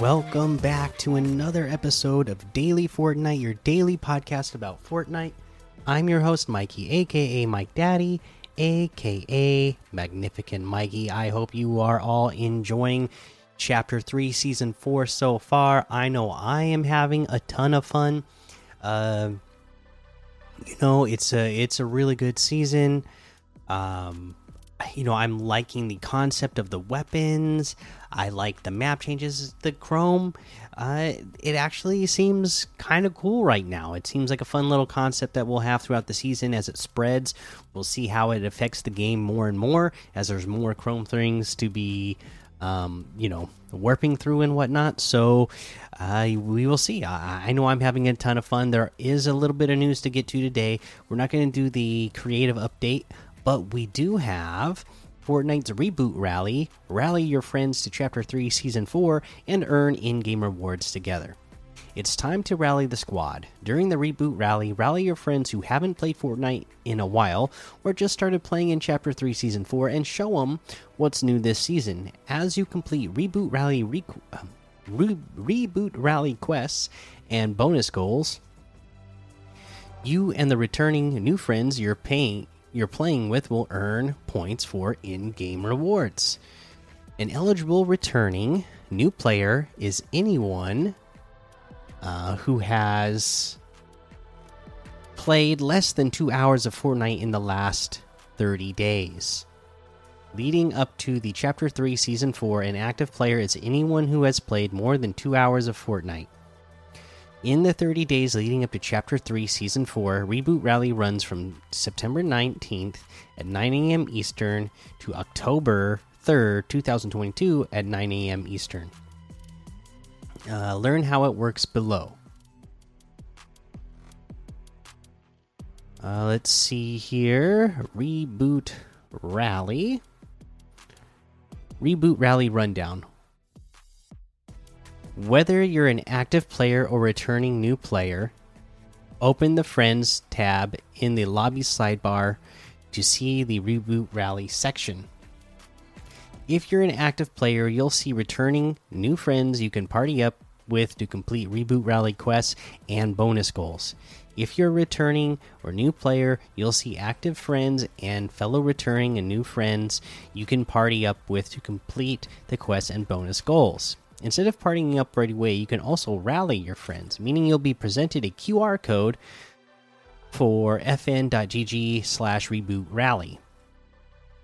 welcome back to another episode of Daily Fortnite, your daily podcast about Fortnite. I'm your host, Mikey, aka Mike Daddy, aka Magnificent Mikey. I hope you are all enjoying Chapter 3, Season 4 so far. I know I am having a ton of fun. Uh, you know, it's a it's a really good season. Um, you know, I'm liking the concept of the weapons. I like the map changes, the chrome. Uh, it actually seems kind of cool right now. It seems like a fun little concept that we'll have throughout the season as it spreads. We'll see how it affects the game more and more as there's more chrome things to be, um, you know, warping through and whatnot. So uh, we will see. I, I know I'm having a ton of fun. There is a little bit of news to get to today. We're not going to do the creative update but we do have Fortnite's reboot rally. Rally your friends to Chapter 3, Season 4, and earn in game rewards together. It's time to rally the squad. During the reboot rally, rally your friends who haven't played Fortnite in a while or just started playing in Chapter 3 Season 4 and show them what's new this season. As you complete reboot rally re um, re reboot rally quests and bonus goals, you and the returning new friends you're paying you're playing with will earn points for in game rewards. An eligible returning new player is anyone uh, who has played less than two hours of Fortnite in the last 30 days. Leading up to the Chapter 3 Season 4, an active player is anyone who has played more than two hours of Fortnite. In the 30 days leading up to Chapter 3, Season 4, Reboot Rally runs from September 19th at 9 a.m. Eastern to October 3rd, 2022 at 9 a.m. Eastern. Uh, learn how it works below. Uh, let's see here. Reboot Rally. Reboot Rally Rundown. Whether you're an active player or returning new player, open the Friends tab in the lobby sidebar to see the Reboot Rally section. If you're an active player, you'll see returning new friends you can party up with to complete Reboot Rally quests and bonus goals. If you're a returning or new player, you'll see active friends and fellow returning and new friends you can party up with to complete the quests and bonus goals. Instead of partying up right away, you can also rally your friends, meaning you'll be presented a QR code for fn.gg slash reboot rally.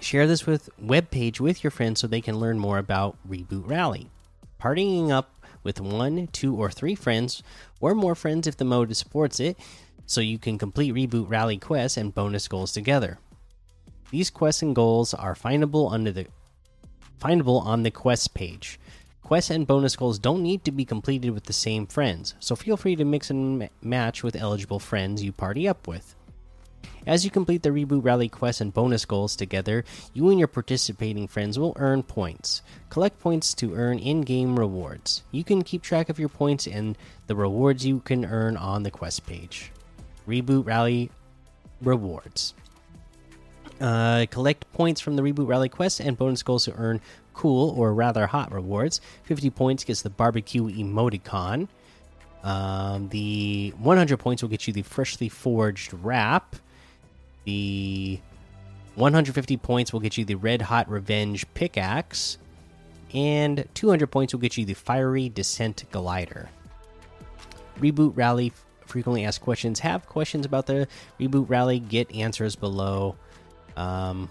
Share this with web page with your friends so they can learn more about Reboot Rally. Partying up with one, two, or three friends, or more friends if the mode supports it, so you can complete Reboot Rally quests and bonus goals together. These quests and goals are findable under the findable on the quest page. Quests and bonus goals don't need to be completed with the same friends, so feel free to mix and match with eligible friends you party up with. As you complete the Reboot Rally quests and bonus goals together, you and your participating friends will earn points. Collect points to earn in game rewards. You can keep track of your points and the rewards you can earn on the quest page. Reboot Rally rewards. Uh, collect points from the Reboot Rally quests and bonus goals to earn cool or rather hot rewards. 50 points gets the barbecue emoticon. Um, the 100 points will get you the freshly forged wrap. The 150 points will get you the red hot revenge pickaxe. And 200 points will get you the fiery descent glider. Reboot Rally frequently asked questions. Have questions about the Reboot Rally? Get answers below. Um,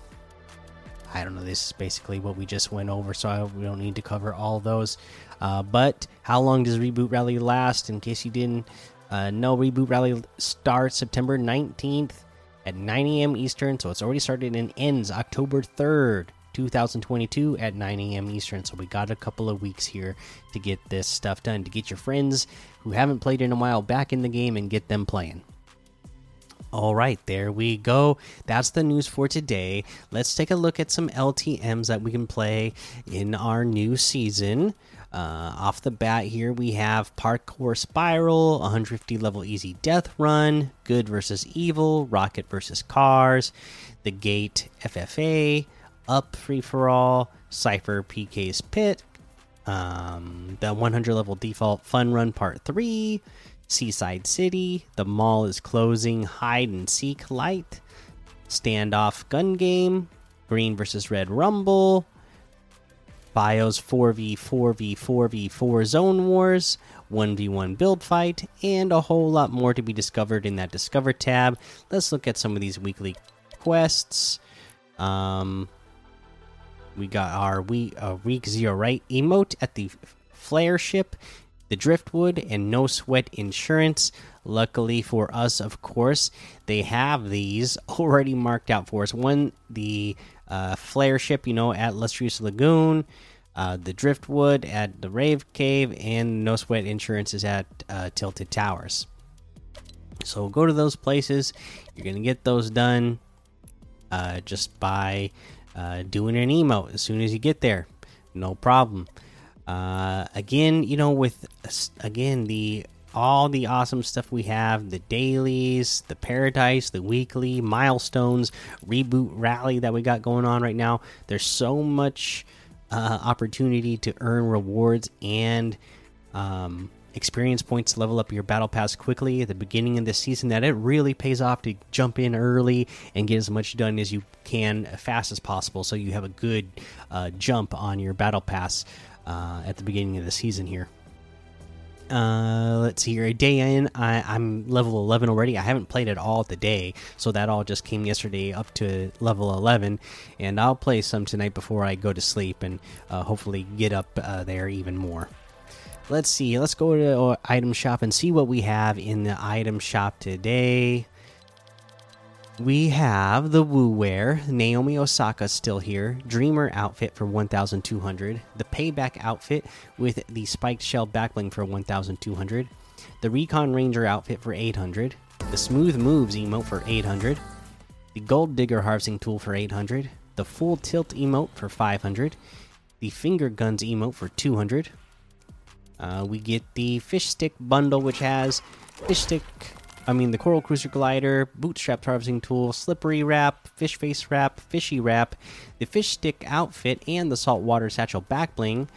I don't know. This is basically what we just went over, so I, we don't need to cover all those. Uh, but how long does Reboot Rally last? In case you didn't uh, know, Reboot Rally starts September 19th at 9 a.m. Eastern, so it's already started and ends October 3rd, 2022 at 9 a.m. Eastern. So we got a couple of weeks here to get this stuff done, to get your friends who haven't played in a while back in the game and get them playing. All right, there we go. That's the news for today. Let's take a look at some LTMs that we can play in our new season. Uh, off the bat, here we have Parkour Spiral, 150 level easy death run, Good versus Evil, Rocket versus Cars, The Gate FFA, Up Free for All, Cypher PK's Pit, um, the 100 level default fun run part 3 seaside city. The mall is closing. Hide and seek light. Standoff gun game. Green versus red rumble. Bios 4v 4v 4v4 zone wars. 1v1 build fight. And a whole lot more to be discovered in that discover tab. Let's look at some of these weekly quests. Um we got our week uh, week zero right? Emote at the flare ship, the driftwood, and no sweat insurance. Luckily for us, of course, they have these already marked out for us. One, the uh, flare ship, you know, at Lustrous Lagoon. Uh, the driftwood at the Rave Cave, and no sweat insurance is at uh, Tilted Towers. So go to those places. You're gonna get those done uh, just by uh, doing an emote as soon as you get there. No problem. Uh, again, you know, with again the all the awesome stuff we have the dailies, the paradise, the weekly milestones, reboot rally that we got going on right now. There's so much uh, opportunity to earn rewards and um, experience points to level up your battle pass quickly at the beginning of the season that it really pays off to jump in early and get as much done as you can as fast as possible so you have a good uh, jump on your battle pass uh, at the beginning of the season here uh, let's see here. A day in, I, I'm level 11 already. I haven't played at all today, so that all just came yesterday up to level 11. And I'll play some tonight before I go to sleep and uh, hopefully get up uh, there even more let's see. Let's go to our item shop and see what we have in the item shop today. We have the Wu Wear, Naomi Osaka still here, Dreamer outfit for 1200, the Payback outfit with the spiked shell backbling for 1200, the Recon Ranger outfit for 800, the Smooth Moves emote for 800, the Gold Digger harvesting tool for 800, the Full Tilt emote for 500, the Finger Guns emote for 200, uh, we get the fish stick bundle, which has fish stick, I mean, the coral cruiser glider, bootstrap harvesting tool, slippery wrap, fish face wrap, fishy wrap, the fish stick outfit, and the saltwater satchel back bling.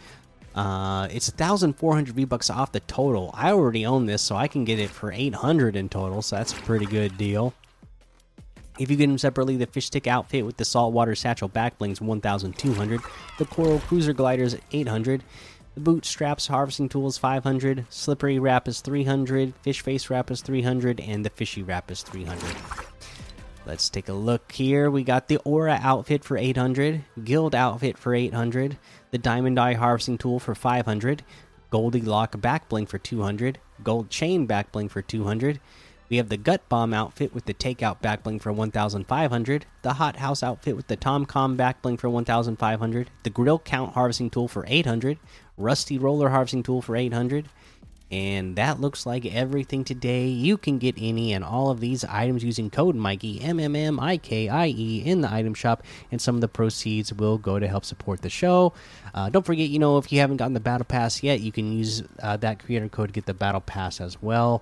Uh, it's 1,400 V bucks off the total. I already own this, so I can get it for 800 in total, so that's a pretty good deal. If you get them separately, the fish stick outfit with the saltwater satchel back blings 1,200, the coral cruiser gliders 800, the bootstraps harvesting tool is 500, slippery wrap is 300, fish face wrap is 300, and the fishy wrap is 300. Let's take a look here. We got the Aura outfit for 800, Guild outfit for 800, the Diamond Eye harvesting tool for 500, Goldie Lock back bling for 200, Gold Chain back bling for 200, we have the Gut Bomb outfit with the Takeout backbling for 1,500, the Hot House outfit with the TomCom backbling for 1,500, the Grill Count harvesting tool for 800, Rusty Roller harvesting tool for 800, and that looks like everything today. You can get any and all of these items using code Mikey M M M I K I E in the item shop, and some of the proceeds will go to help support the show. Uh, don't forget, you know, if you haven't gotten the battle pass yet, you can use uh, that creator code to get the battle pass as well